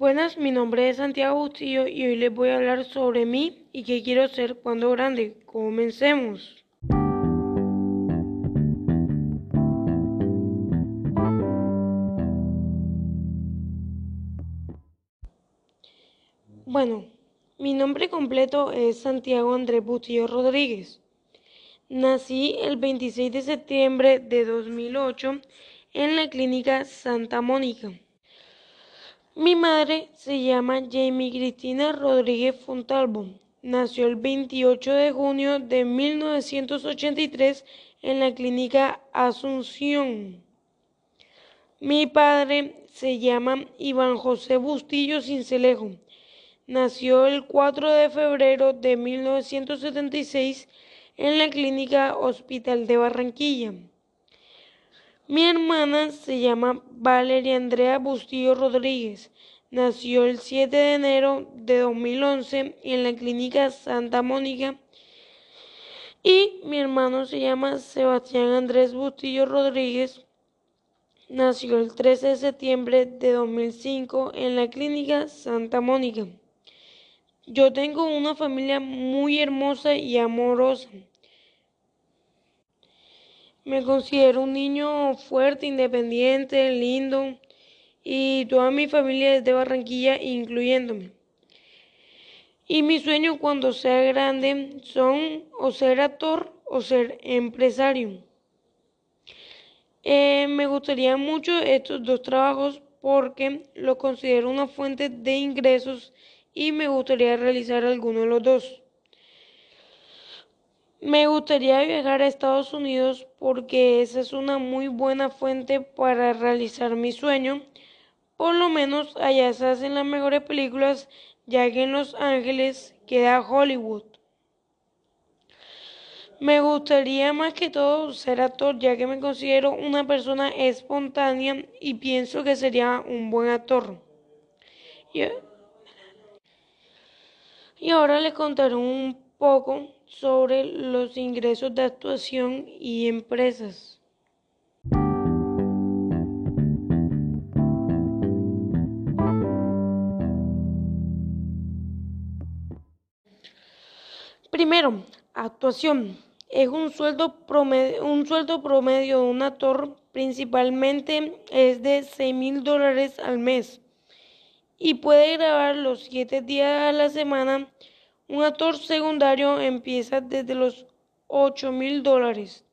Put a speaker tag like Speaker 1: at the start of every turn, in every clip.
Speaker 1: Buenas, mi nombre es Santiago Bustillo y hoy les voy a hablar sobre mí y qué quiero ser cuando grande. Comencemos. Bueno, mi nombre completo es Santiago Andrés Bustillo Rodríguez. Nací el 26 de septiembre de 2008 en la clínica Santa Mónica. Mi madre se llama Jamie Cristina Rodríguez Fontalvo. Nació el 28 de junio de 1983 en la clínica Asunción. Mi padre se llama Iván José Bustillo Cincelejo. Nació el 4 de febrero de 1976 en la clínica Hospital de Barranquilla. Mi hermana se llama Valeria Andrea Bustillo Rodríguez. Nació el 7 de enero de 2011 en la clínica Santa Mónica. Y mi hermano se llama Sebastián Andrés Bustillo Rodríguez. Nació el 13 de septiembre de 2005 en la clínica Santa Mónica. Yo tengo una familia muy hermosa y amorosa. Me considero un niño fuerte, independiente, lindo y toda mi familia es de Barranquilla, incluyéndome. Y mi sueño cuando sea grande son o ser actor o ser empresario. Eh, me gustaría mucho estos dos trabajos porque los considero una fuente de ingresos y me gustaría realizar alguno de los dos. Me gustaría viajar a Estados Unidos porque esa es una muy buena fuente para realizar mi sueño. Por lo menos allá se hacen las mejores películas, ya que en Los Ángeles queda Hollywood. Me gustaría más que todo ser actor, ya que me considero una persona espontánea y pienso que sería un buen actor. Y ahora les contaré un poco sobre los ingresos de actuación y empresas. Primero, actuación. Es un sueldo promedio, un sueldo promedio de un actor principalmente es de 6 mil dólares al mes y puede grabar los 7 días a la semana un actor secundario empieza desde los 8 mil dólares.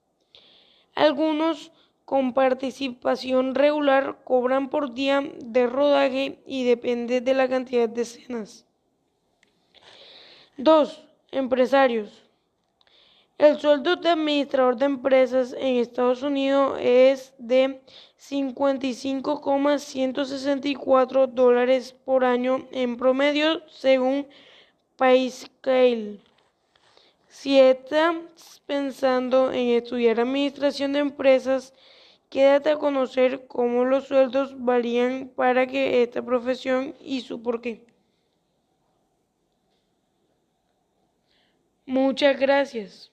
Speaker 1: Algunos con participación regular cobran por día de rodaje y depende de la cantidad de escenas. 2. Empresarios. El sueldo de administrador de empresas en Estados Unidos es de 55,164 dólares por año en promedio según PayScale. Si estás pensando en estudiar administración de empresas, quédate a conocer cómo los sueldos varían para que esta profesión y su porqué. Muchas gracias.